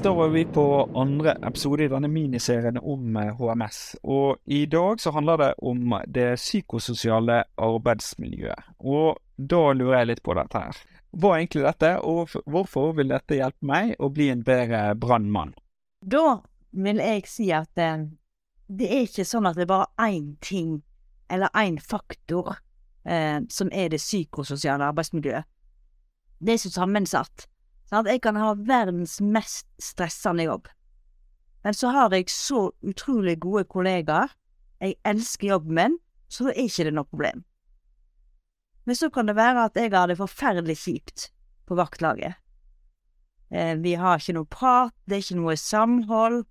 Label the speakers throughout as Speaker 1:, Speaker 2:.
Speaker 1: da var vi på andre episode i denne miniserien om eh, HMS. Og i dag så handler det om det psykososiale arbeidsmiljøet. Og da lurer jeg litt på dette her. Hva er egentlig dette, og hvorfor vil dette hjelpe meg å bli en bedre brannmann?
Speaker 2: Da vil jeg si at eh, det er ikke sånn at det er bare én ting eller én faktor eh, som er det psykososiale arbeidsmiljøet. Det er så sammensatt. Sant? Jeg kan ha verdens mest stressende jobb, men så har jeg så utrolig gode kollegaer, jeg elsker jobben min, så da er ikke det noe problem. Men så kan det være at jeg har det forferdelig kjipt på vaktlaget. Eh, vi har ikke noe prat, det er ikke noe samhold.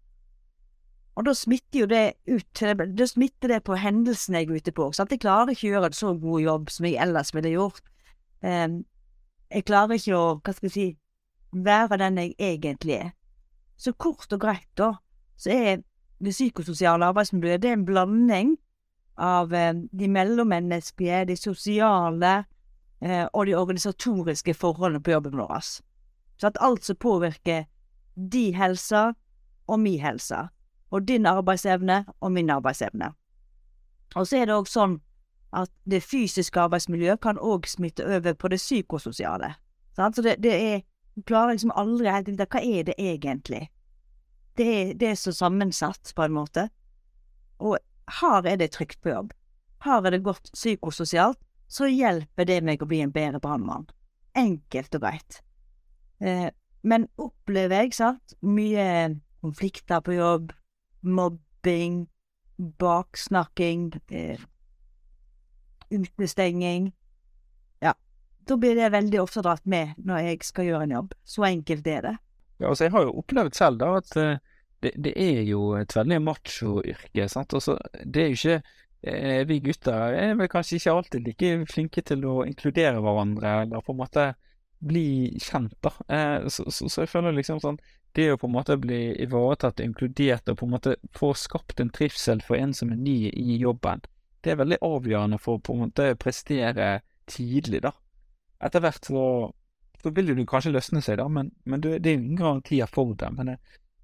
Speaker 2: Og da smitter jo det ut Da smitter det på hendelsene jeg er ute på. Sant? Jeg klarer ikke å gjøre en så god jobb som jeg ellers ville gjort. Eh, jeg klarer ikke å, hva skal jeg si, være den jeg egentlig er. Så kort og greit, da, så er det psykososiale arbeidsmiljøet det er en blanding av eh, de mellommenneskelige, de sosiale eh, og de organisatoriske forholdene på jobben vår. Så at alt som påvirker de helsa og mi helse, og din arbeidsevne og min arbeidsevne. Og så er det òg sånn at det fysiske arbeidsmiljøet kan òg smitte over på det psykososiale. Så det, det er klarer liksom aldri helt vite hva er det egentlig. Det er, det er så sammensatt, på en måte. Og her er det trygt på jobb. Her er det godt psykososialt, så hjelper det meg å bli en bedre brannmann. Enkelt og greit. Eh, men opplever jeg, sant, mye konflikter på jobb, mobbing, baksnakking, eh, utestenging da blir det veldig ofte dratt med når jeg skal gjøre en jobb. Så enkelt er det.
Speaker 1: Ja, altså jeg har jo opplevd selv da at uh, det, det, er jo et veldig macho-yrke, sant. Altså, det er jo ikke uh, Vi gutter er vel kanskje ikke alltid like flinke til å inkludere hverandre, eller på en måte bli kjent, da. Uh, så, så, så, jeg føler liksom sånn Det å på en måte bli ivaretatt og inkludert, og på en måte få skapt en trivsel for en som er ny i jobben, det er veldig avgjørende for å på en måte prestere tidlig, da etter hvert så, så vil jo du kanskje løsne seg, da, men, men det, det er jo ingen garantier for det. Men det,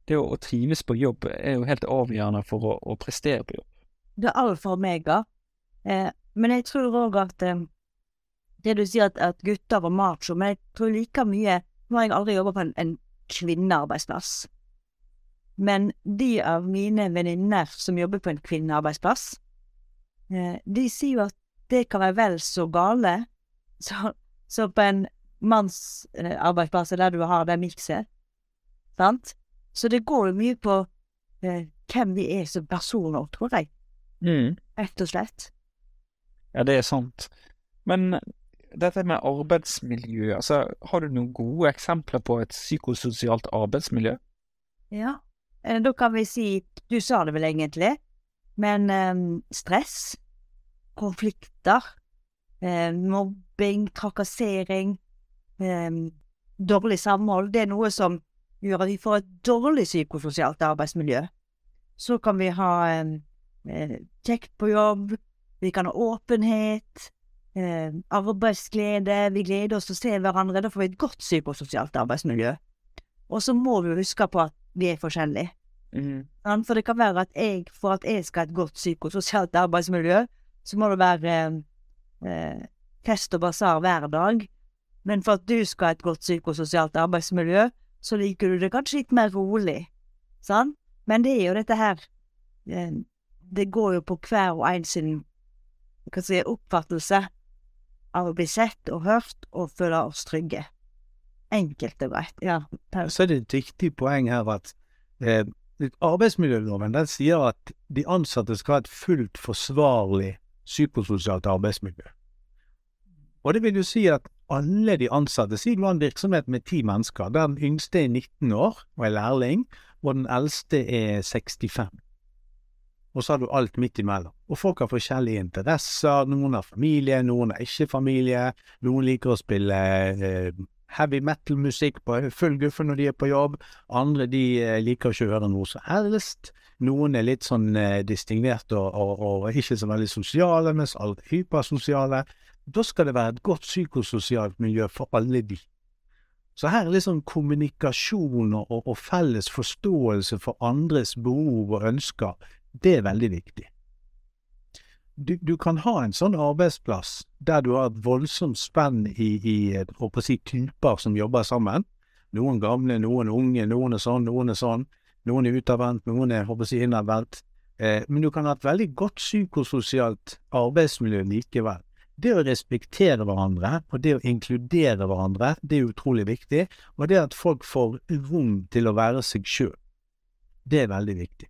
Speaker 1: det å, å, trives på jobb er jo helt avgjørende for å, å prestere på jobb.
Speaker 2: Det er alfa og omega. Eh, men jeg tror òg at eh, det du sier at, at, gutter var macho, men jeg tror like mye Nå har jeg aldri jobba på en, en kvinnearbeidsplass. Men de av mine venninner som jobber på en kvinnearbeidsplass, eh, de sier jo at det kan være vel så gale så, så på en mannsarbeidsplass der du har det mikset, sant, så det går jo mye på eh, hvem vi er som personer, tror jeg.
Speaker 1: Mm.
Speaker 2: Rett og slett.
Speaker 1: Ja, det er sant. Men dette med arbeidsmiljø, altså har du noen gode eksempler på et psykososialt arbeidsmiljø?
Speaker 2: Ja, eh, da kan vi si, du sa det vel egentlig, men eh, stress, konflikter, eh, mobbing, trakassering, eh, dårlig samhold. Det er noe som gjør at vi får et dårlig psykososialt arbeidsmiljø. Så kan vi ha eh, kjekt på jobb, vi kan ha åpenhet, eh, arbeidsglede, vi gleder oss til å se hverandre. Da får vi et godt psykososialt arbeidsmiljø. Og så må vi huske på at vi er forskjellige.
Speaker 1: Mm.
Speaker 2: For det kan være at jeg, for at jeg skal ha et godt psykososialt arbeidsmiljø, så må det være eh, fest og basar hver dag, men for at du skal ha et godt psykososialt arbeidsmiljø, så liker du det kanskje litt mer rolig, sant? Men det er jo dette her eh, Det går jo på hver og en sin hva si, oppfattelse av å bli sett og hørt og føle oss trygge. Enkelt og greit. Ja.
Speaker 3: Så er det et viktig poeng her at eh, arbeidsmiljøloven den sier at de ansatte skal ha et fullt forsvarlig psykososialt arbeidsmiljø. Og det vil jo si at alle de ansatte Si du har en virksomhet med ti mennesker, der den yngste er 19 år og er lærling, og den eldste er 65. og så har du alt midt imellom. Og folk har forskjellige interesser. Noen har familie, noen har ikke familie. Noen liker å spille eh, heavy metal-musikk på full guffe når de er på jobb. Andre de eh, liker ikke å høre noe som helst. Noen er litt sånn eh, distingverte og, og, og, ikke så veldig sosiale, mens alle er hypersosiale. Da skal det være et godt psykososialt miljø for alle de. Så her er liksom kommunikasjon og, og felles forståelse for andres behov og ønsker, det er veldig viktig. Du, du, kan ha en sånn arbeidsplass der du har et voldsomt spenn i, i si, typer som jobber sammen. Noen gamle, noen unge, noen er sånn, noen er sånn. Noen er utadvendt, noen er håper jeg, innadvendt. Eh, men du kan ha et veldig godt psykososialt arbeidsmiljø likevel. Det å respektere hverandre, og det å inkludere hverandre, det er utrolig viktig. Og det at folk får rom til å være seg sjøl, det er veldig viktig.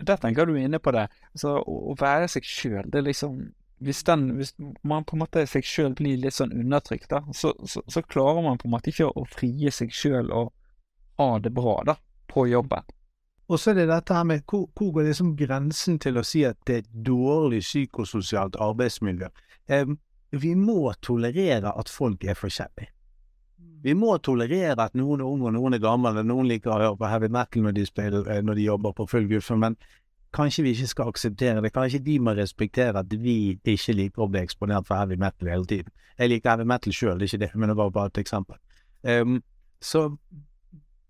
Speaker 1: Der tenker du inne på det. Altså, å, være seg sjøl, det er liksom hvis, den, hvis man på en måte seg sjøl blir litt sånn undertrykt, da, så, så, så, klarer man på en måte ikke å, frie seg sjøl og ha det bra da, på jobben.
Speaker 3: Og så er det dette her med hvor, hvor går liksom grensen til å si at det er et dårlig psykososialt arbeidsmiljø? Eh, vi må tolerere at folk er forskjellige. Vi må tolerere at noen er unge og noen er gamle, noen liker å høre på heavy metal når de, spiller, eh, når de jobber på full guffe, men kanskje vi ikke skal akseptere det. Kanskje de må respektere at vi ikke liker å bli eksponert for heavy metal hele tiden. Jeg liker heavy metal sjøl, det er ikke det, men det var bare et eksempel. Um, så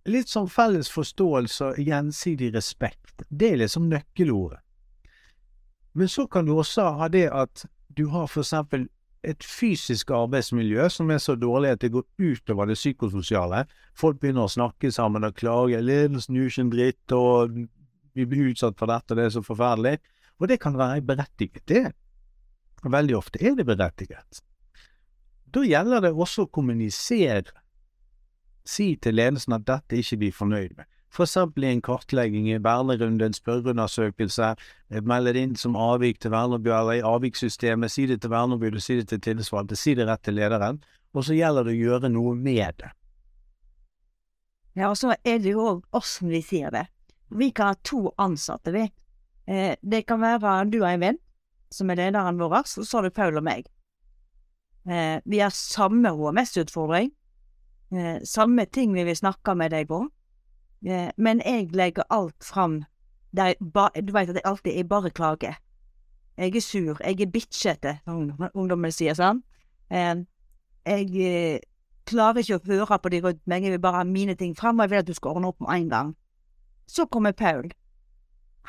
Speaker 3: litt sånn felles forståelse og gjensidig respekt. Det er liksom nøkkelordet. Men så kan du også ha det at du har for eksempel et fysisk arbeidsmiljø som er så dårlig at det går utover det psykososiale. Folk begynner å snakke sammen og klage. 'Ledelsen gjør ikke en dritt', og 'vi blir utsatt for dette, det er så forferdelig'. Og det kan være berettiget, det. Veldig ofte er det berettiget. Da gjelder det også å kommunisere Si til ledelsen at dette ikke vi er fornøyd med. For eksempel i en kartlegging, i vernerunde, en spørreundersøkelse, eh, melde det inn som avvik til verneombud eller i avvikssystemet, si det til verneombudet, si det til tillitsvalgte, si det rett til lederen, og så gjelder det å gjøre noe med det.
Speaker 2: Ja, og så er det jo òg åssen vi sier det. Vi kan ha to ansatte, vi. Eh, det kan være du og Eivind, som er lederen vår, og så har du Paul og meg. Eh, vi har samme HMS-utfordring, samme ting vi vil snakke med deg om, eh, men jeg legger alt fram der Du veit at jeg alltid er bare klager. Jeg er sur, jeg er bitchete, som ungdommen sier, sant? Eh, jeg eh, klarer ikke å høre på de rundt meg, jeg vil bare ha mine ting fram, og jeg vil at du skal ordne opp med en gang. Så kommer Paul.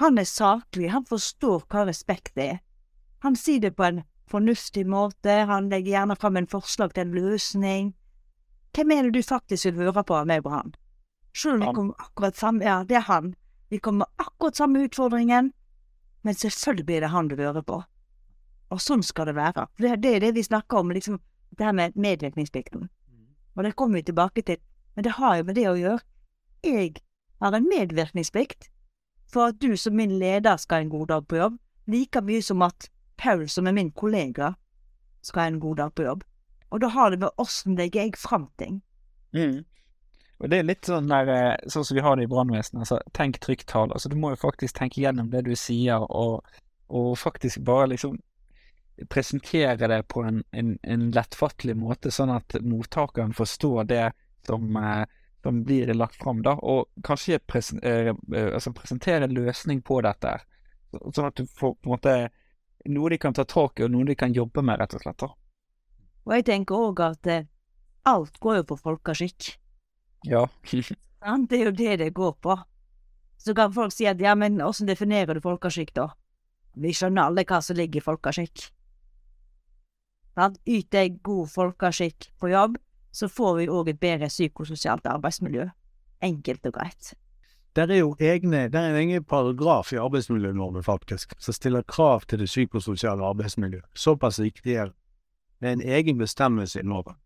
Speaker 2: Han er saklig, han forstår hva respekt er. Han sier det på en fornuftig måte, han legger gjerne fram en forslag til en løsning. Hvem er det du faktisk vil høre på av meg og han? Selv om vi kommer akkurat samme Ja, det er han. Vi kommer akkurat samme utfordringen, men selvfølgelig blir det han du hører på. Og sånn skal det være. Det, det er det vi snakker om, liksom det her med medvirkningsplikten. Og det kommer vi tilbake til. Men det har jo med det å gjøre. Jeg har en medvirkningsplikt for at du som min leder skal ha en god dag på jobb, like mye som at Paul som er min kollega skal ha en god dag på jobb. Og da har det med åssen legger jeg fram ting.
Speaker 1: Mm. Og det er litt sånn der, eh, sånn som vi har det i brannvesenet. Altså, tenk trykktall. Altså, du må jo faktisk tenke gjennom det du sier, og, og faktisk bare liksom presentere det på en, en, en, lettfattelig måte, sånn at mottakeren forstår det som, eh, som blir lagt fram, da. Og kanskje presen, eh, altså presentere en løsning på dette, sånn at du får på en måte noe de kan ta tak i, og noe de kan jobbe med, rett og slett. da.
Speaker 2: Og jeg tenker òg at eh, alt går jo på folkeskikk.
Speaker 1: Ja.
Speaker 2: det er jo det det går på. Så kan folk si at ja, men åssen definerer du folkeskikk, da? Vi skjønner alle hva som ligger i folkeskikk. Yter jeg god folkeskikk på jobb, så får vi òg et bedre psykososialt arbeidsmiljø. Enkelt og greit.
Speaker 3: Det er jo egne, der er en egen paragraf i arbeidsmiljøloven faktisk, som stiller krav til det psykososiale arbeidsmiljøet. Såpass viktig er er en egen bestemmelse i loven.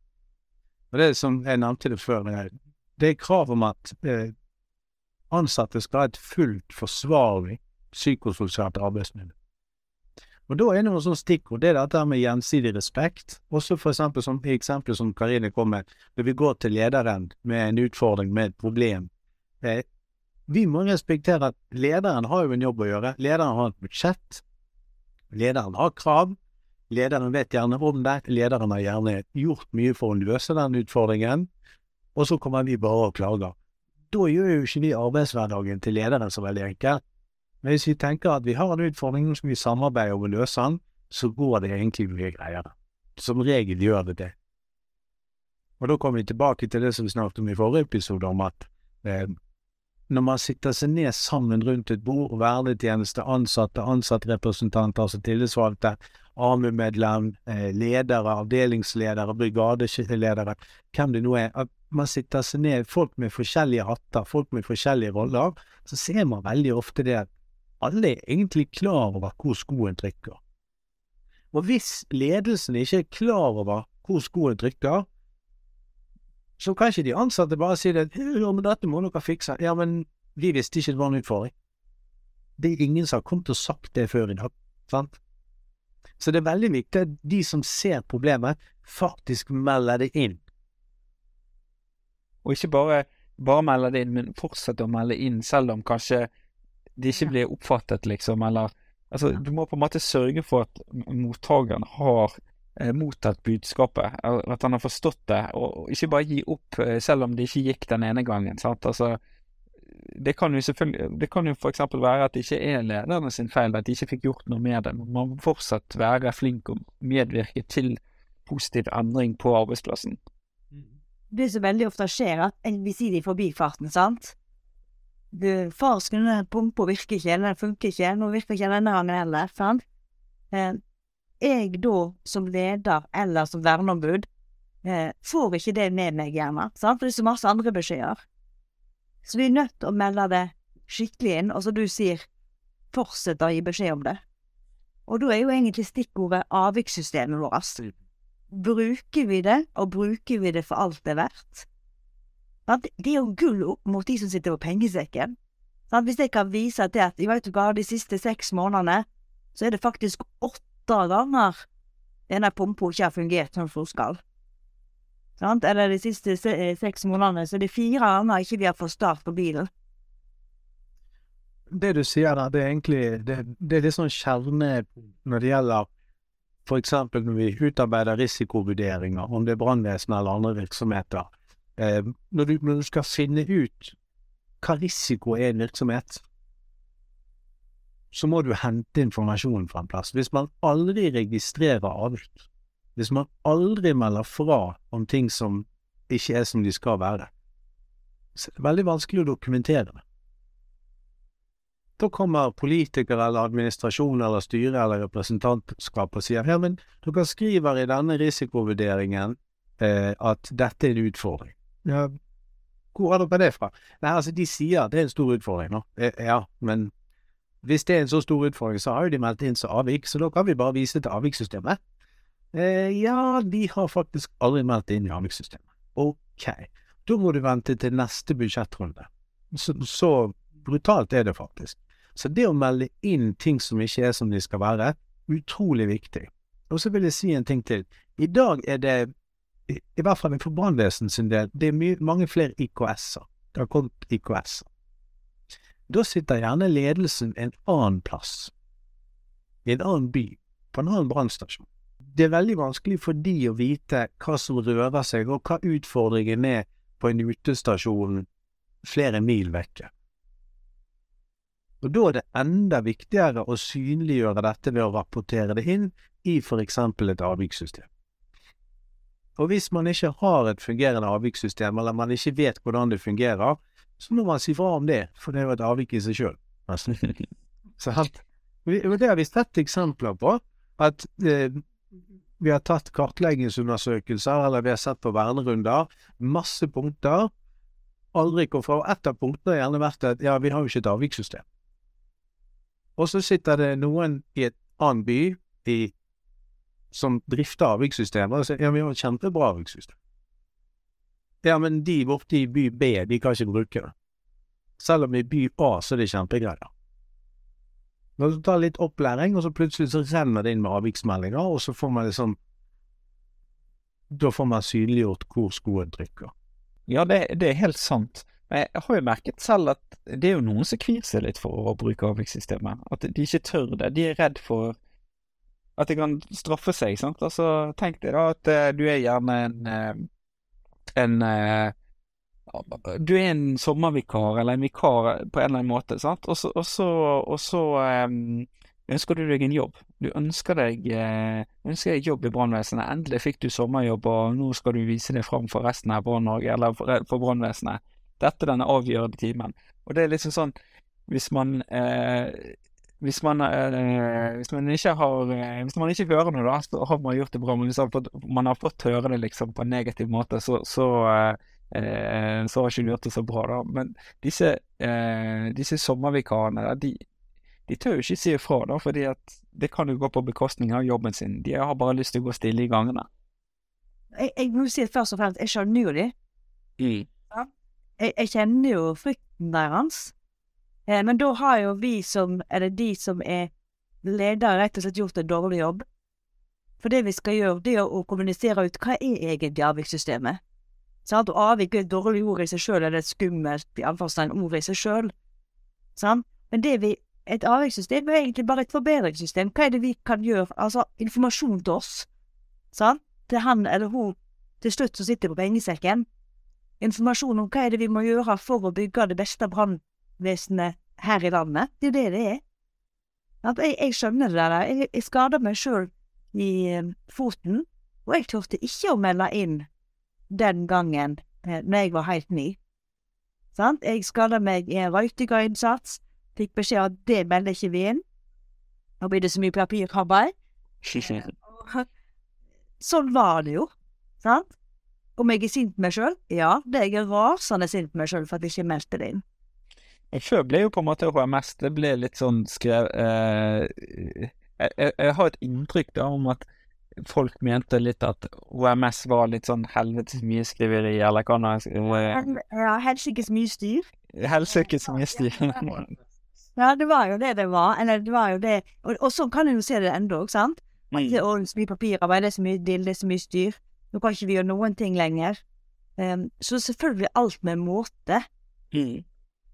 Speaker 3: Og det er som jeg nevnte det før, det er krav om at eh, ansatte skal ha et fullt forsvarlig psykososialt arbeidsmiljø. Og da er det noen sånne stikkord. Det er dette med gjensidig respekt. Også for eksempel som eksempelet som Karine kom med, når vi går til lederen med en utfordring, med et problem. Eh, vi må respektere at lederen har jo en jobb å gjøre. Lederen har et budsjett. Lederen har krav. Lederen vet gjerne om det. Lederen har gjerne gjort mye for å løse den utfordringen. Og så kommer vi bare og klager. Da gjør jo ikke vi arbeidshverdagen til lederen så veldig enkel. Men hvis vi tenker at vi har en utfordring, som vi samarbeider om å løse den, så går det egentlig mye greiere. Som regel gjør det det. Og da kommer vi tilbake til det som vi snakket om i forrige episode, om at eh, når man sitter seg ned sammen rundt et bord, vernetjeneste, ansatte, ansattrepresentanter, altså tillitsvalgte, AMU-medlem, eh, ledere, avdelingsledere, brigadeledere, hvem det nå er, at man sitter seg ned, folk med forskjellige hatter, folk med forskjellige roller, så ser man veldig ofte det at alle er egentlig klar over hvor skoen trykker. Og hvis ledelsen ikke er klar over hvor skoen trykker, så kan ikke de ansatte bare si det ja, men dette må dere fikse. Ja, men vi visste ikke det var en utfordring. Det er ingen som har kommet og sagt det før i dag, sant? Så det er veldig viktig at de som ser problemet, faktisk melder det inn.
Speaker 1: Og ikke bare, bare melde det inn, men fortsette å melde inn, selv om kanskje det ikke blir oppfattet, liksom, eller Altså, du må på en måte sørge for at mottakeren har mottatt budskapet, at han har forstått det, og ikke bare gi opp eh, selv om det ikke gikk den ene gangen. sant? Altså, det kan jo selvfølgelig Det kan jo f.eks. være at det ikke er lederne sin feil at de ikke fikk gjort noe med det. Man må fortsatt være flink og medvirke til positiv endring på arbeidsplassen.
Speaker 2: Det som veldig ofte skjer, at vi sier det i forbifarten, sant. Du, far skulle pumpa virker ikke, den funker ikke, nå virker ikke denne gangen heller, sant. Jeg da, som leder eller som verneombud, eh, får ikke det med meg gjerne, sant, for det er så masse andre beskjeder. Så vi er nødt til å melde det skikkelig inn, og så du sier, fortsette å gi beskjed om det. Og da er jo egentlig stikkordet avvikssystemet vårt. Bruker vi det, og bruker vi det for alt det er verdt? Det er jo gull opp mot de som sitter på pengesekken. Hvis jeg kan vise til at vet du hva, de siste seks månedene, så er det faktisk åtte ganger denne pumpa ikke har fungert som den skal. Sant? Eller de siste se seks månedene, så det er fire ganger ikke vi har fått start på bilen.
Speaker 3: Det du sier der, det er egentlig det, det er litt sånn kjerne når det gjelder eksempel når vi utarbeider risikovurderinger, om det er brannvesenet eller andre virksomheter. Eh, når, du, når, du, skal finne ut hva risiko er en virksomhet, så må du hente informasjonen fra en plass. Hvis man aldri registrerer avvik, hvis man aldri melder fra om ting som ikke er som de skal være, så er det veldig vanskelig å dokumentere det. Da kommer politikere eller administrasjon eller styre eller representantskap og sier ja, men dere skriver i denne risikovurderingen eh, at dette er en utfordring. Ja, hvor har dere det fra? Nei, altså, de sier at det er en stor utfordring nå. Eh, ja, men hvis det er en så stor utfordring, så har jo de meldt inn som avvik, så da kan vi bare vise til avvikssystemet. Eh, ja, de har faktisk aldri meldt inn i avvikssystemet. Ok, da må du vente til neste budsjettrunde. Så, så, brutalt er det faktisk. Så det å melde inn ting som ikke er som de skal være, utrolig viktig. Og så vil jeg si en ting til. I dag er det, i hvert fall for brannvesen sin del, det er mye, mange flere IKS-er. Det har kommet IKS-er. Da sitter gjerne ledelsen en annen plass, i en annen by, på en annen brannstasjon det er veldig vanskelig for de å vite hva som rører seg, og hva utfordringen er på en utestasjon flere mil vekke. Og Da er det enda viktigere å synliggjøre dette ved å rapportere det inn i for eksempel et avvikssystem. Og hvis man ikke har et fungerende avvikssystem, eller man ikke vet hvordan det fungerer, så må man si fra om det, for det er jo et avvik i seg sjøl. det har vi sett eksempler på, at eh, vi har tatt kartleggingsundersøkelser, eller vi har sett på vernerunder. Masse punkter. Aldri kom fra. Et av punktene har gjerne vært at ja, vi har jo ikke et avvikssystem. Og så sitter det noen i et annen by i, som drifter avvikssystemer, og sier ja, vi har et kjempebra avvikssystem. Ja, men de borte i by B, de kan ikke bruke det. Selv om i by A så er det kjempegreier. Når du tar litt opplæring, og så plutselig så renner det inn med avviksmeldinger, og så får man liksom Da får man synliggjort hvor skoen trykker.
Speaker 1: Ja, det, det er helt sant. Men jeg har jo merket selv at det er jo noen som kvir seg litt for å bruke avvikssystemet. At de ikke tør det. De er redd for at det kan straffe seg. sant? Altså, Tenk deg da at uh, du er gjerne en, uh, en uh, Du er en sommervikar eller en vikar på en eller annen måte, sant? Og så, og så, og så um, ønsker du deg en jobb. Du ønsker deg, ønsker deg jobb i brannvesenet. Endelig fikk du sommerjobb, og nå skal du vise deg fram for resten av Brann-Norge, eller for, for brannvesenet. Dette er den avgjørende timen. Og det er liksom sånn Hvis man hvis man, øh, hvis man ikke har øh, Hvis man ikke hører noe, da, så har man gjort det bra. Men hvis man har fått høre det liksom på en negativ måte, så, så, øh, så har ikke du gjort det så bra, da. Men disse, disse sommervikarene, de, de tør jo ikke si ifra, da, fordi at det kan jo gå på bekostning av jobben sin. De har bare lyst til å gå stille i gangene.
Speaker 2: Jeg, jeg må si først og fremst, jeg skjønner jo de.
Speaker 1: Mm.
Speaker 2: Ja. Jeg, jeg kjenner jo frykten deres. Eh, men da har jo vi som, eller de som er ledere, rett og slett gjort en dårlig jobb. For det vi skal gjøre, det er å kommunisere ut hva er egentlig avvikssystemet. Sant? Og avvik er et dårlig ord i seg sjøl, eller et skummelt i anførselstegn ord i seg sjøl. Men det vi, et avvikssystem er egentlig bare et forbedringssystem. Hva er det vi kan gjøre? Altså informasjon til oss. Sant? Til han eller hun til slutt som sitter på pengesekken. Informasjon om hva er det vi må gjøre for å bygge det beste brann vesenet her i landet. Det er jo det det er. Jeg, jeg skjønner det der. Jeg, jeg skada meg sjøl i um, foten, og jeg turte ikke å melde inn den gangen eh, når jeg var helt ny. Sant? Jeg skada meg i en røytegardinnsats, fikk beskjed om at det melder ikke vi inn. Nå blir det så mye papirarbeid. sånn var det jo, sant? Om jeg er sint på meg sjøl? Ja, det er jeg rasende sint på meg sjøl for at jeg ikke meldte det inn.
Speaker 1: Før ble jo på en måte HMS Det ble litt sånn skrevet eh, jeg, jeg, har et inntrykk da om at folk mente litt at HMS var litt sånn helvetes mye skriveri, eller hva nå
Speaker 2: Ja, helsikes mye styr.
Speaker 1: Helsikes mye styr.
Speaker 2: ja, det var jo det det var. Eller det var jo det Og, og sånn kan en jo se det ennå, ikke sant? Mm. Det er så mye papirarbeid, det er så mye dill, det er så mye styr. Nå kan ikke vi gjøre noen ting lenger. Um, så selvfølgelig alt med måte.
Speaker 1: Mm.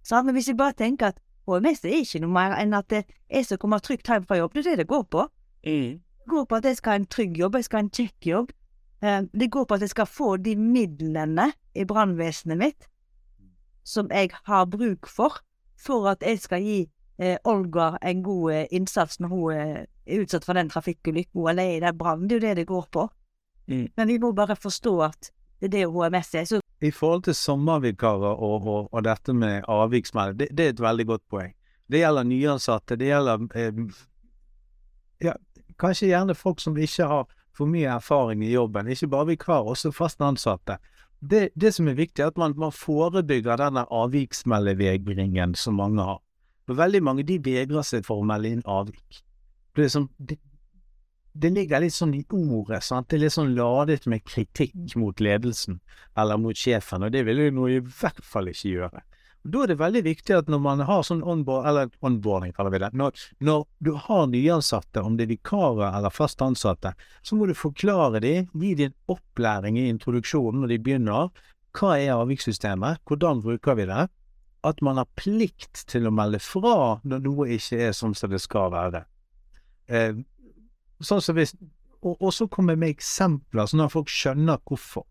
Speaker 2: Sant? Men hvis jeg bare tenker at HMS er ikke noe mer enn at er som kommer trygt hjem fra jobb, det er det det går på.
Speaker 1: Mm.
Speaker 2: Det går på at jeg skal ha en trygg jobb, jeg skal ha en kjekk jobb. Eh, det går på at jeg skal få de midlene i brannvesenet mitt som jeg har bruk for, for at jeg skal gi eh, Olga en god eh, innsats når hun eh, er utsatt for den trafikkulykken eller er i den brannen. Det er jo det det går på.
Speaker 1: Mm.
Speaker 2: Men vi må bare forstå at det er det HMS er. Så
Speaker 3: i forhold til sommervikarer og, og, og dette med avviksmelding, det, det, er et veldig godt poeng. Det gjelder nyansatte, det gjelder eh, ja, kanskje gjerne folk som ikke har for mye erfaring i jobben, ikke bare vikarer, også fast ansatte. Det, det, som er viktig, er at man, man forebygger denne avviksmeldevegringen som mange har. For veldig mange de vegrer seg for å melde inn avvik. Det som, det, det ligger litt sånn i ordet. sant? Det er litt sånn ladet med kritikk mot ledelsen eller mot sjefen, og det vil noe i hvert fall ikke gjøre. Da er det veldig viktig at når man har sånn onboard, eller onboarding, kaller vi det, når, når du har nyansatte, om det er vikarer eller fast ansatte, så må du forklare dem, gi dem opplæring i introduksjonen når de begynner. Hva er avvikssystemet? Hvordan bruker vi det? At man har plikt til å melde fra når noe ikke er sånn som det skal være. Eh, Sånn som hvis, og, og så kommer jeg med eksempler, sånn at folk skjønner hvorfor.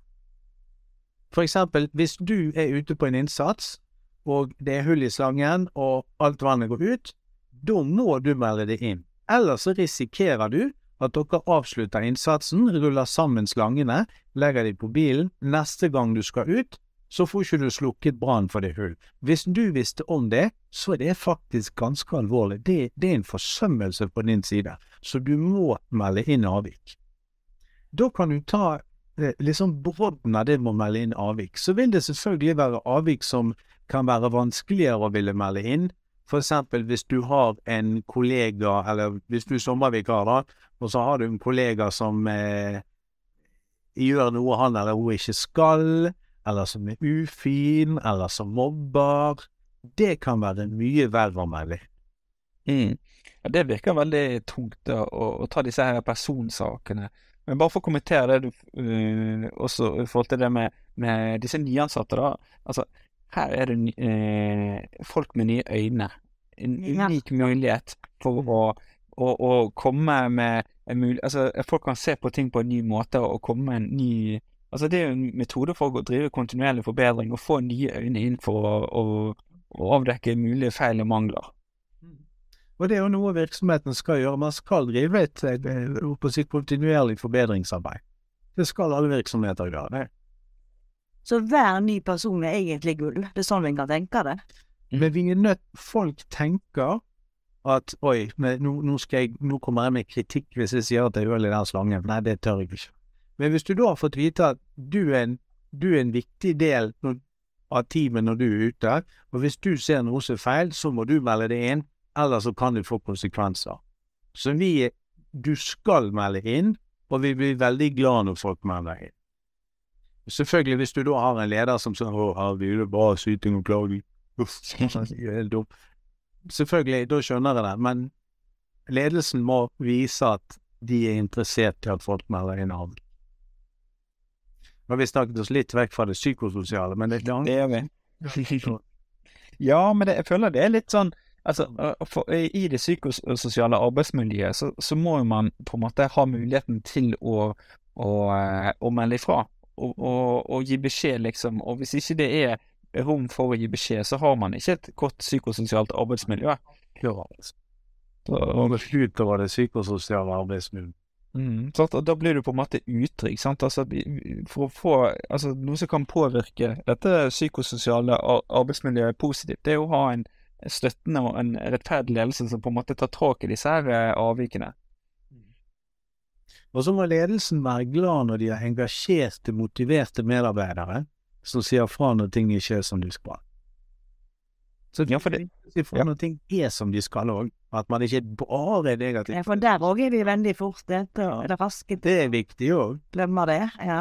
Speaker 3: For eksempel, hvis du er ute på en innsats, og det er hull i slangen, og alt vannet går ut, da må du melde det inn. Ellers risikerer du at dere avslutter innsatsen, ruller sammen slangene, legger dem på bilen. Neste gang du skal ut, så får ikke du slukket brann for det hull. Hvis du visste om det, så er det faktisk ganske alvorlig. Det, det, er en forsømmelse på din side, så du må melde inn avvik. Da kan du ta eh, liksom brodden av det med å melde inn avvik. Så vil det selvfølgelig være avvik som kan være vanskeligere å ville melde inn. For eksempel hvis du har en kollega, eller hvis du er sommervikar, da, og så har du en kollega som eh, gjør noe han eller hun ikke skal, eller som er ufin, eller som mobber. Det kan være mye verre å.
Speaker 1: Mm. Ja, det virker veldig tungt da, å, å, ta disse her personsakene. Men bare for å kommentere det du uh, også i forhold til det med, med disse nyansatte, da. Altså, her er det ny- eh, folk med nye øyne. En
Speaker 2: Ja.
Speaker 1: unik mulighet for å, å, å komme med en mulighet Altså, folk kan se på ting på en ny måte og komme med en ny Altså, det er jo en metode for å drive kontinuerlig forbedring og få nye øyne inn for å, å, å avdekke mulige feil og mangler.
Speaker 3: Og det er jo noe virksomheten skal gjøre. Man skal drive et, et, et, kontinuerlig forbedringsarbeid. Det skal alle virksomheter gjøre. det.
Speaker 2: Så hver ny person er egentlig gull. Det er sånn vi kan tenke det.
Speaker 3: Men vi er nødt Folk tenker at oi, nå, nå, skal jeg, nå kommer jeg med kritikk hvis jeg sier at det er hull i den slangen. Nei, det tør jeg ikke. Men hvis du da har fått vite at du er en, du er en viktig del av teamet når du er ute, og hvis du ser noe som er feil, så må du melde det inn, ellers så kan det få konsekvenser. Så vi Du skal melde inn, og vi blir veldig glad når folk melder inn. Selvfølgelig, hvis du da har en leder som sier 'Å, herregud, er bare syting og klaging', Uff, helt dumt. Selvfølgelig, da skjønner jeg det, men ledelsen må vise at de er interessert i at folk melder inn avvik. Har vi snakket oss litt vekk fra det psykososiale, men det,
Speaker 1: Det gjør vi. Ja, men det, jeg føler det er litt sånn Altså, for, I det psykososiale arbeidsmiljøet så, så må jo man på en måte ha muligheten til å, å, øh, å melde ifra og, og, og gi beskjed, liksom. Og hvis ikke det er rom for å gi beskjed, så har man ikke et godt psykososialt arbeidsmiljø.
Speaker 3: Og
Speaker 1: Og,
Speaker 3: utover det psykososiale arbeidsmiljøet.
Speaker 1: Mm, da blir du på en måte utrygg. Sant? Altså, for å få altså, noe som kan påvirke dette psykososiale arbeidsmiljøet positivt, det er å ha en støttende og en rettferdig ledelse som på en måte tar tak i disse her eh, avvikene.
Speaker 3: Og så må ledelsen være glad når de har engasjerte, motiverte medarbeidere som sier fra når ting ikke er som de skal. Så
Speaker 1: Ja, for det-
Speaker 3: sier fra
Speaker 1: ja.
Speaker 3: når ting er som de skal òg, at man ikke bare er negativ.
Speaker 2: Ja, for der òg er vi veldig fort eller raske til
Speaker 3: Det er viktig òg.
Speaker 2: å glemme det. Ja.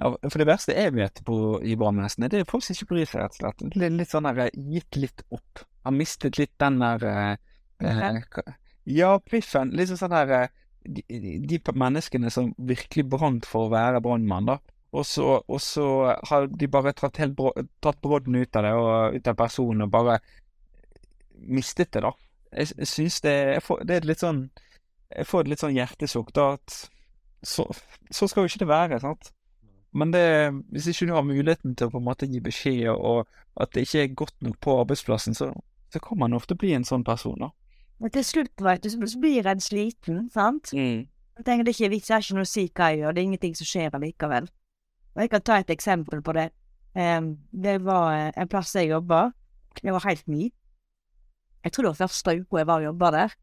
Speaker 1: Ja, for det verste jeg vet på, i brannvesenet, det er folk som ikke bryr seg, rett og slett. Litt, litt sånn der, eh, gitt litt opp. Har mistet litt den der eh, eh, Ja, piffen. Litt sånn der eh, de, de de menneskene som virkelig brant for å være brannmann, da. Og så, og så har de bare tatt, helt bro, tatt brodden ut av det, og ut av personen, og bare mistet det, da. Jeg, jeg syns det jeg får, Det er litt sånn Jeg får et litt sånn hjertesukk, da, at så, så skal jo ikke det være, sant. Men det, hvis ikke du har muligheten til å på en måte gi beskjed, og at det ikke er godt nok på arbeidsplassen, så, så kan man ofte bli en sånn person, da.
Speaker 2: Men til slutt, vet du, så blir en sliten, sant? Jeg tenker det er ikke vits, jeg er ikke noe å si hva jeg gjør, det er ingenting som skjer allikevel. Og jeg kan ta et eksempel på det. Um, det var eh, en plass jeg jobba, jeg var helt ny. Jeg tror det var første uka jeg var og jobba der.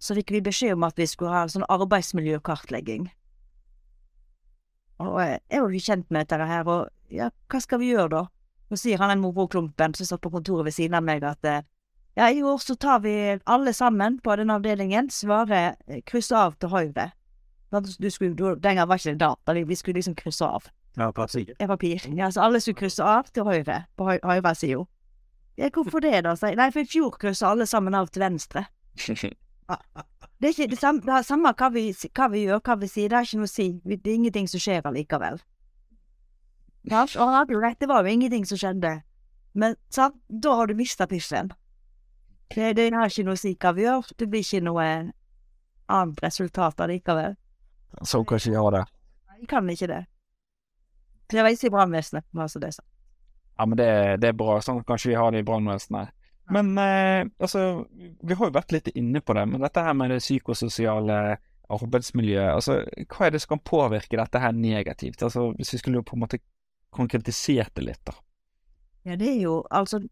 Speaker 2: Så fikk vi beskjed om at vi skulle ha en sånn arbeidsmiljøkartlegging. Og jeg var jo kjent med dette her, og ja, hva skal vi gjøre da? Så sier han den moroklumpen som satt på kontoret ved siden av meg at eh, ja, i år så tar vi alle sammen på den avdelingen, svarer eh, kryss av til høyre. Du skulle, du, den gangen var ikke det data, vi skulle liksom krysse av.
Speaker 3: Ja, papir.
Speaker 2: Er papir. Ja, så alle skulle krysse av til høyre, på høy, høyre sida. Ja, hvorfor det, da? sier jeg. Nei, for i fjor kryssa alle sammen av til venstre. Det er ikke det samme, det samme hva, vi, hva vi gjør, hva vi sier, det er ikke noe å si. Det er ingenting som skjer allikevel. Ja, og hadde jo rett, det var jo ingenting som skjedde. Men sant, da har du mista piffen. Det, det har ikke noe å si hva vi gjør, det blir ikke noe annet resultat allikevel.
Speaker 1: Så kan ikke gjøre det.
Speaker 2: Jeg kan ikke det. Det var ikke brannvesenet, bare så det er sagt.
Speaker 1: Ja, men det, det er bra. Sånn kanskje vi har det i brannvesenet. Men eh, altså, vi har jo vært litt inne på det, men dette her med det psykososiale arbeidsmiljøet, altså, hva er det som kan påvirke dette her negativt? Altså, hvis vi skulle på en måte konkretisert det litt, da.
Speaker 2: Ja, det er jo altså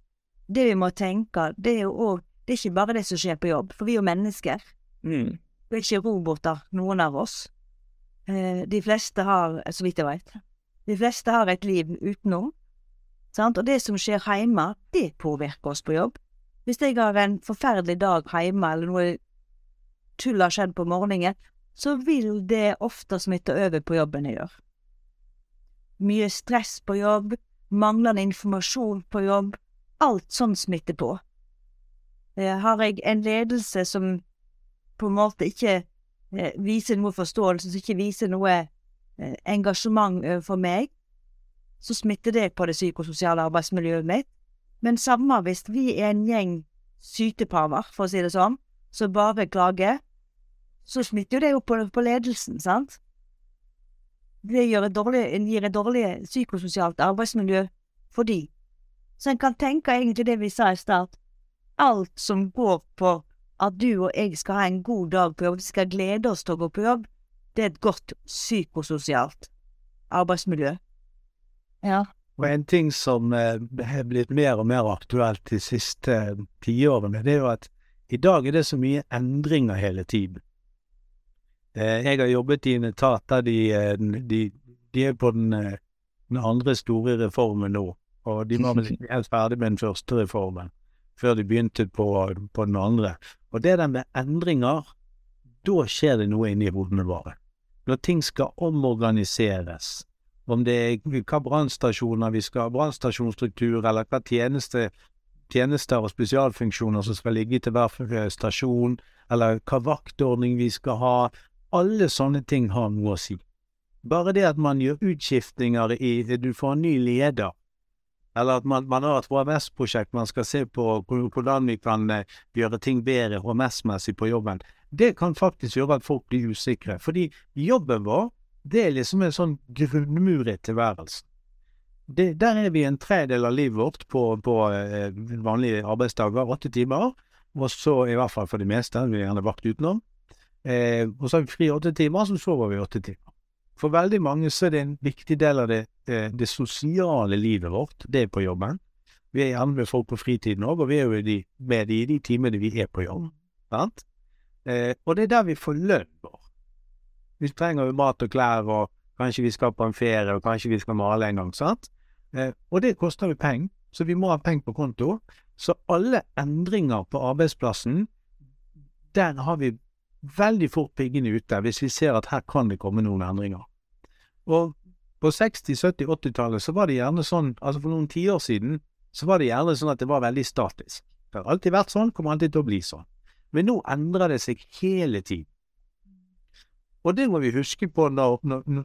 Speaker 2: Det vi må tenke, det er jo òg Det er ikke bare det som skjer på jobb, for vi er jo mennesker.
Speaker 1: Mm.
Speaker 2: Vi er ikke roboter, noen av oss. Eh, de fleste har, så vidt jeg vet, de fleste har et liv utenom. Sant? Og det som skjer hjemme, det påvirker oss på jobb. Hvis jeg har en forferdelig dag hjemme, eller noe tull har skjedd på morgenen, så vil det ofte smitte over på jobben jeg gjør. Mye stress på jobb, manglende informasjon på jobb, alt sånn smitter på. Eh, Har jeg en ledelse som på en måte ikke eh, viser noe forståelse, som ikke viser noe eh, engasjement overfor meg, så smitter det på det psykososiale arbeidsmiljøet mitt. Men samme hvis vi er en gjeng sytepaver, for å si det sånn, som bare klager, så smitter jo det jo på, på ledelsen, sant? Det gir et dårlig, gir et dårlig psykososialt arbeidsmiljø for de. Så en kan tenke egentlig det vi sa i start, alt som går på at du og jeg skal ha en god dag på jobb, vi skal glede oss til å gå på jobb, det er et godt psykososialt arbeidsmiljø. Ja.
Speaker 3: Og en ting som eh, er blitt mer og mer aktuelt de siste eh, tiårene, det er jo at i dag er det så mye endringer hele tiden. Eh, jeg har jobbet i en etat der de, de, de er på den, den, andre store reformen nå, og de var vel ikke helt ferdig med den første reformen før de begynte på, på den andre. Og det der med endringer, da skjer det noe inni hodene våre. Når ting skal omorganiseres, om det er hva brannstasjoner vi skal ha, brannstasjonsstruktur, eller hva tjeneste, tjenester og spesialfunksjoner som skal ligge til hver stasjon, eller hva vaktordning vi skal ha. Alle sånne ting har noe å si. Bare det at man gjør utskiftninger i Du får en ny leder, eller at man, man har et HMS-prosjekt man skal se på hvordan vi kan eh, gjøre ting bedre HMS-messig på jobben. Det kan faktisk gjøre at folk blir usikre. Fordi jobben vår det er liksom en sånn grunnmur i tilværelsen. Det, der er vi en tredel av livet vårt på, på eh, vanlige arbeidsdager, åtte timer. Og så, i hvert fall for de meste, vi er gjerne vakt utenom. Eh, og så har vi fri åtte timer, så sover vi åtte timer. For veldig mange så er det en viktig del av det, det, eh, det sosiale livet vårt, det er på jobben. Vi er gjerne med folk på fritiden òg, og vi er jo de, med de, de timene vi er på jobb. Sant? Eh, og det er der vi får lønn vår. Vi trenger jo mat og klær, og kanskje vi skal på en ferie, og kanskje vi skal male en gang, sant? Eh, og det koster jo penger, så vi må ha penger på konto. Så alle endringer på arbeidsplassen, der har vi veldig fort piggene ute hvis vi ser at her kan det komme noen endringer. Og på 60-, 70-, 80-tallet så var det gjerne sånn, altså for noen tiår siden, så var det gjerne sånn at det var veldig statisk. Det har alltid vært sånn, kommer alltid til å bli sånn. Men nå endrer det seg hele tiden. Og det må vi huske på når, når,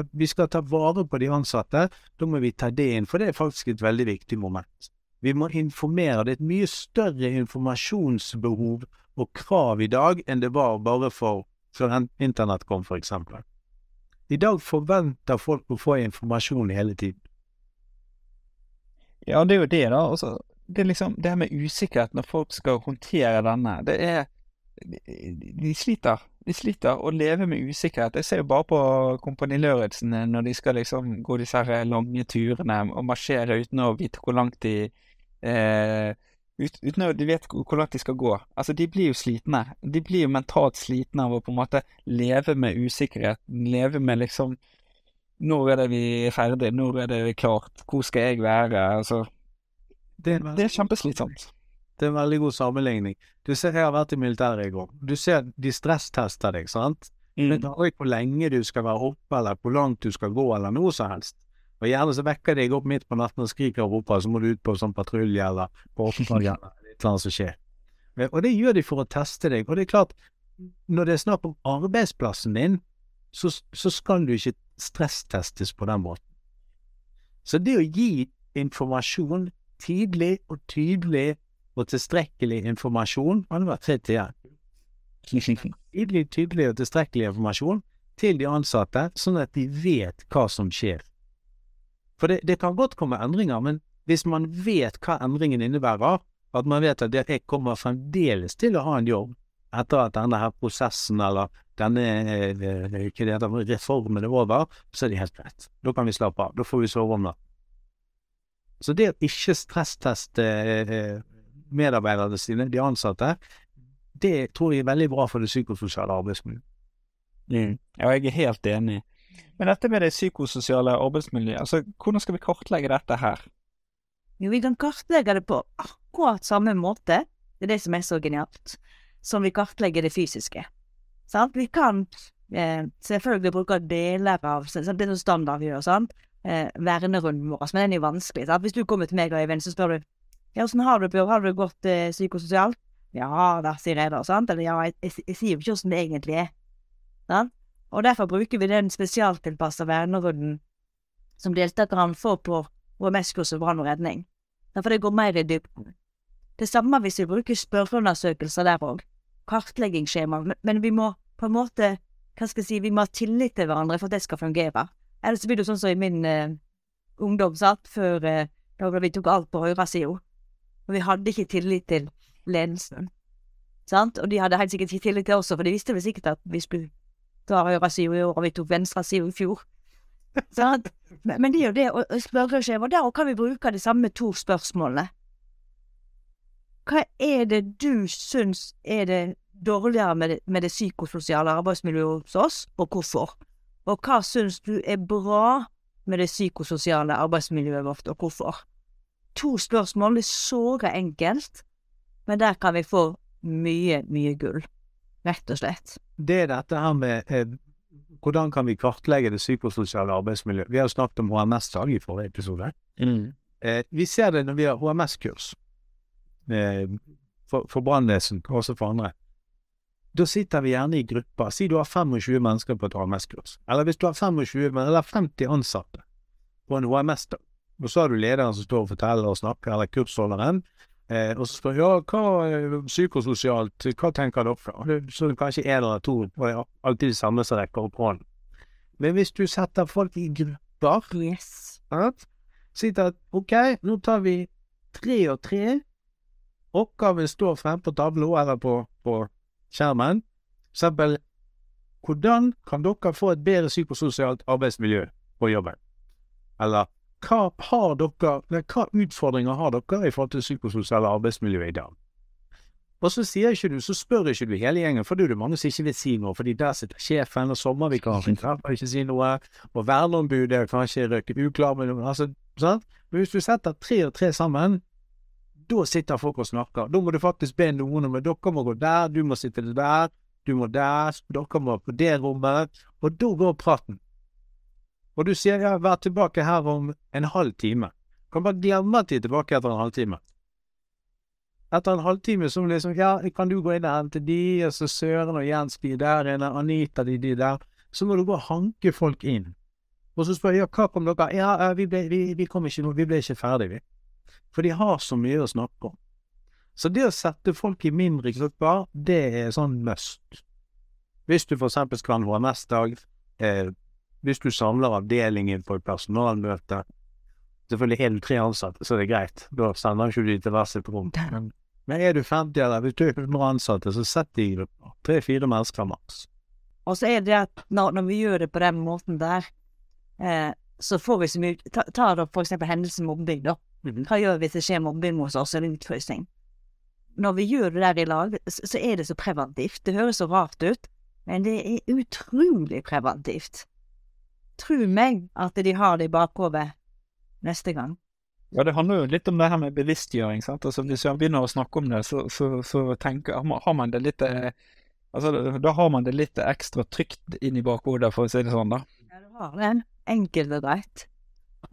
Speaker 3: at vi skal ta vare på de ansatte. Da må vi ta det inn, for det er faktisk et veldig viktig moment. Vi må informere. Det er et mye større informasjonsbehov og krav i dag enn det var bare for før internett kom, for eksempel. I dag forventer folk å få informasjon hele tiden.
Speaker 1: Ja, det er jo det, da. Også, det er liksom det her med usikkerhet når folk skal håndtere denne. Det er De, sliter de sliter å leve med usikkerhet. Jeg ser jo bare på Kompani Lauritzen eh, når de skal liksom gå disse her lange turene og marsjere uten å vite hvor langt de eh, Uten å de vet hvor langt de skal gå. Altså, de blir jo slitne. De blir jo mentalt slitne av å på en måte leve med usikkerhet. Leve med liksom Når er det vi er ferdig? Når er det vi er klart? Hvor skal jeg være? Altså Det, det er kjempeslitsomt.
Speaker 3: Det er en veldig god sammenligning. Du ser, jeg har vært i militæret i går. Du ser de stresstester deg, sant? Mm. Det tar ikke hvor lenge du skal være oppe, eller hvor langt du skal gå, eller noe som helst. Og gjerne så vekker deg opp midt på natten og skriker og roper, så må du ut på sånn patrulje eller på oppdrag eller et eller annet som skjer. Og det gjør de for å teste deg. Og det er klart, når det er snakk om arbeidsplassen din, så, så skal du ikke stresstestes på den måten. Så det å gi informasjon tidlig og tydelig og tilstrekkelig informasjon Han var tre til igjen. Tydelig, tydelig og tilstrekkelig informasjon til de ansatte, sånn at de vet hva som skjer. For det, det kan godt komme endringer, men hvis man vet hva endringen innebærer, at man vet at jeg kommer fremdeles til å ha en jobb etter at denne her prosessen eller denne eh, det reformen er over, så er det helt greit. Da kan vi slappe av. Da får vi sove om natten. Så det å ikke stressteste eh, medarbeiderne sine, de ansatte, det tror jeg er veldig bra for det psykososiale arbeidsmiljøet.
Speaker 1: Mm. Ja, jeg er helt enig. Men dette med det psykososiale arbeidsmiljøet, altså hvordan skal vi kartlegge dette her?
Speaker 2: Jo, vi kan kartlegge det på akkurat samme måte, det er det som er så genialt, som vi kartlegger det fysiske. Sant? Vi kan eh, selvfølgelig bruke deler av Det er noe standard vi gjør, sant? Eh, vernerunden vår, men den er jo vanskelig. Sant? Hvis du kommer til meg og Eivind, så spør du ja, åssen har du det, Har du godt eh, psykososialt? Ja da, sier jeg da, sant? Eller ja, jeg, jeg, jeg sier jo ikke åssen det egentlig er. Sant? Og derfor bruker vi den spesialtilpassa vernerunden som deltakerne får på HMS-kurset brann og redning. Derfor det går mer i dybden. Det samme hvis vi bruker spørreundersøkelser der òg. Kartleggingsskjema. Men, vi må på en måte, hva skal jeg si, vi må ha tillit til hverandre for at det skal fungere. Ellers blir det sånn som i min eh, ungdom, sant, før eh, da vi tok alt på høyresida. Og vi hadde ikke tillit til ledelsen. Sant? Og de hadde helt sikkert ikke tillit til oss, for de visste vel sikkert at vi skulle ta høyresida i år, og vi tok venstre side i fjor. Sant? Men, men det er jo det å spørre skjema. Der kan vi bruke de samme to spørsmålene. Hva er det du syns er det dårligere med det, det psykososiale arbeidsmiljøet hos oss, og hvorfor? Og hva syns du er bra med det psykososiale arbeidsmiljøet vårt, og hvorfor? To spørsmål, det er såre enkelt, men der kan vi få mye, mye gull. Rett og slett.
Speaker 3: Det er dette her med eh, hvordan kan vi kartlegge det psykososiale arbeidsmiljøet. Vi har jo snakket om HMS-dag i forrige episode. Eh, vi ser det når vi har HMS-kurs eh, for, for brannvesen, og også for andre. Da sitter vi gjerne i grupper. Si du har 25 mennesker på et HMS-kurs. Eller hvis du har 25, men- eller 50 ansatte på en HMS-dag. Og så har du lederen som står og forteller og snakker, eller kursholderen. Eh, og så spør ja, hva eh, psykososialt, hva tenker dere? Det- Så kanskje en eller to, og det er alltid de samme som rekker opp hånden. Men hvis du setter folk i grupper,
Speaker 2: Yes.
Speaker 3: sier at ok, nå tar vi tre og tre. Oppgaven står frem på tavla eller på, på skjermen. For eksempel, hvordan kan dere få et bedre psykososialt arbeidsmiljø på jobben? Eller hva har dere, nei, hva utfordringer har dere i forhold til psykososiale arbeidsmiljø i dag? Og så sier ikke du, så spør ikke du hele gjengen, for det er det mange som ikke vil si noe, fordi der sitter sjefen og sommervikaren, og ikke si noe, og verneombudet er kanskje røyke uklar med noe, altså, sant? Men hvis du setter tre og tre sammen, da sitter folk og snakker. Da må du faktisk be noen om at dere må gå der, du må sitte der, du må der, dere må på det rommet, og da går praten. Og du sier ja, vær tilbake her om en halv time. Kan bare glemme at de er tilbake etter en halvtime. Etter en halvtime så liksom, ja, kan du gå inn og hente de, og så Søren og Jens de der inne, Anita de, de der. Så må du bare hanke folk inn. Og så spør jeg, ja, hva kom dere? Ja, eh, vi, ble, vi, vi kom ikke nå, vi ble ikke ferdig, vi. For de har så mye å snakke om. Så det å sette folk i mindre grupper, det er sånn must. Hvis du for eksempel skal ha en HMS-dag, eh, hvis du samler avdelingen på et personalmøte, selvfølgelig er du tre ansatte, så er det greit, da sender ikke du til hver sitt rom. Men, men er du 50 eller hvis du er 100 ansatte, så sett de i grupper. Tre-fire mennesker maks.
Speaker 2: Og så er det at når, når vi gjør det på den måten der, eh, så får vi så mye Ta, ta da for eksempel hendelsen mobbing, da. Hva gjør vi hvis det skjer mobbing hos oss, eller utfrysing? Når vi gjør det der i lag, så, så er det så preventivt. Det høres så rart ut, men det er utrolig preventivt. Tro meg at de har det i bakhodet neste gang.
Speaker 1: Ja, det handler jo litt om det her med bevisstgjøring. sant? Altså Hvis man begynner å snakke om det, så, så, så tenker, har man- det litt eh, Altså, da har man det litt ekstra trygt inn i bakhodet, for å si det sånn, da.
Speaker 2: Ja, du har det. Enkelt og greit.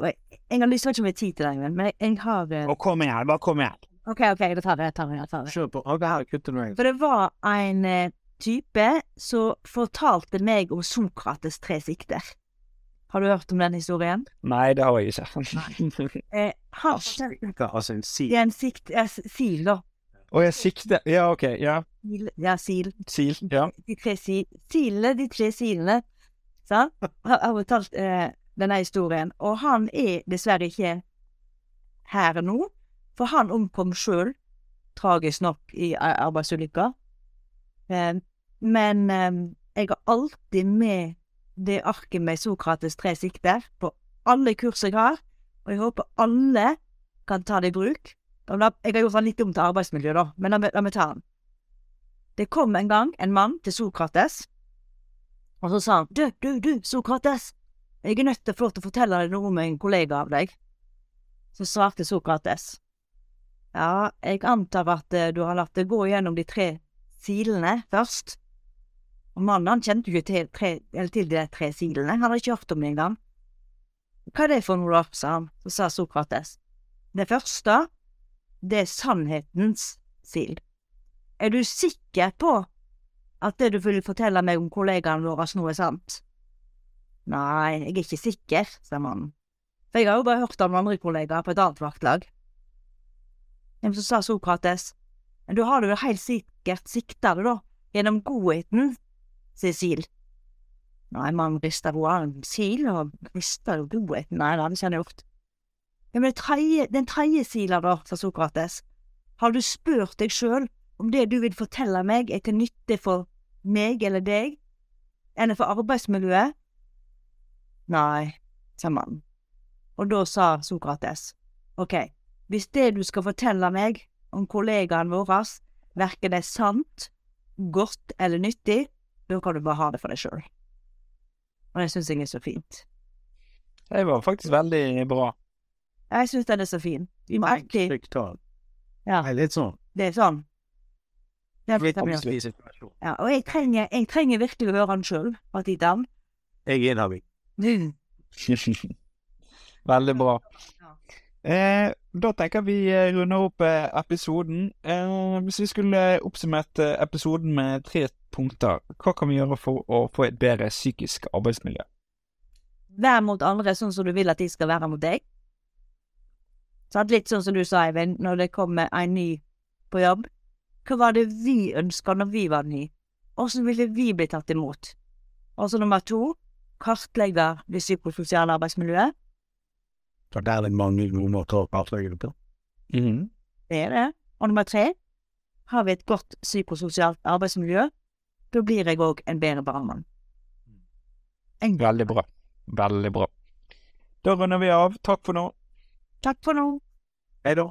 Speaker 2: Jeg, har lyst til å ikke ha tid til deg, men jeg, jeg har Og
Speaker 1: kom igjen, bare kom igjen.
Speaker 2: OK, OK, da tar jeg det. tar jeg det, tar jeg det.
Speaker 3: Kjør på. Ok, her kutter du meg.
Speaker 2: For det var en eh, type som fortalte meg om Sokrates tre sikter. Har du hørt om den historien?
Speaker 1: Nei, det har jeg ikke.
Speaker 2: Eh, han fortalte
Speaker 3: Hva, Altså en sil?
Speaker 2: Det er en sikt... Ja, sil, da.
Speaker 1: Å, jeg sikter Ja, OK. Ja.
Speaker 2: Sil, ja, sil.
Speaker 1: Sil. Ja.
Speaker 2: De tre sil, silene, de tre silene. Sant? Har har fortalt eh, denne historien. Og han er dessverre ikke her nå, for han omkom sjøl, tragisk nok, i arbeidsulykka. Eh, men eh, jeg har alltid med det arket med Sokrates tre sikter på alle kurs jeg har, og jeg håper alle kan ta det i bruk. Jeg har gjort han litt om til arbeidsmiljø, da, men la meg, ta han. Det kom en gang en mann til Sokrates, og så sa han, du, du, du, Sokrates, jeg er nødt til å få lov til å fortelle deg noe om en kollega av deg. Så svarte Sokrates, ja, jeg antar at eh, du har latt det gå gjennom de tre silene først. Og mannen han kjente jo ikke til, til de tre silene, han hadde ikke hørt om det engang. Hva er det for noe da, sa han. Så sa Sokrates, det første, det er sannhetens sil. Er du sikker på at det du vil fortelle meg om kollegaen vår nå er sant? Nei, jeg er ikke sikker, sa mannen. For jeg har jo bare hørt om andre kollegaer på et annet vaktlag. Men så sa Sokrates, du har det jo helt sikkert sikta det, da, gjennom godheten, Sil. Nei, man rister jo armen. Sil, og rister jo godheten, nei, det hadde ikke han gjort. Ja, men den tredje sila, da, sa Sokrates, har du spurt deg sjøl om det du vil fortelle meg er til nytte for meg eller deg, eller for arbeidsmiljøet? Nei, sa mannen. Og da sa Sokrates, ok, hvis det du skal fortelle meg om kollegaen vår verken er sant, godt eller nyttig, da kan du bare ha det for deg sjøl. Og det syns jeg er så fint.
Speaker 1: Det var faktisk veldig bra.
Speaker 2: Jeg syns den er så fin. Vi må
Speaker 3: tall.
Speaker 2: Ja.
Speaker 3: Nei, litt sånn.
Speaker 2: Det er sånn. Det er
Speaker 3: Litt vanskelig situasjon.
Speaker 2: ja, og jeg trenger, jeg trenger virkelig å høre han sjøl, annen.
Speaker 3: Jeg er inhabil.
Speaker 2: Mm.
Speaker 1: Veldig bra. Eh, da tenker vi eh, runder opp eh, episoden. Eh, hvis vi skulle oppsummert eh, episoden med tre punkter, hva kan vi gjøre for å få et bedre psykisk arbeidsmiljø?
Speaker 2: Vær mot andre sånn som du vil at de skal være mot deg. Så Litt sånn som du sa, Eivind, når det kommer en ny på jobb. Hva var det vi ønska når vi var ny? Åssen ville vi bli tatt imot? Og så nummer to, kartlegge det psykososiale arbeidsmiljøet.
Speaker 3: Så der er det mange gode måter å kartlegge det på.
Speaker 2: Det er det. Og nummer tre, har vi et godt psykososialt arbeidsmiljø, da blir jeg òg en bedre brannmann. En-
Speaker 1: Veldig bra. Veldig bra. Da runder vi av. Takk for nå.
Speaker 2: Takk for nå.
Speaker 3: Hei da.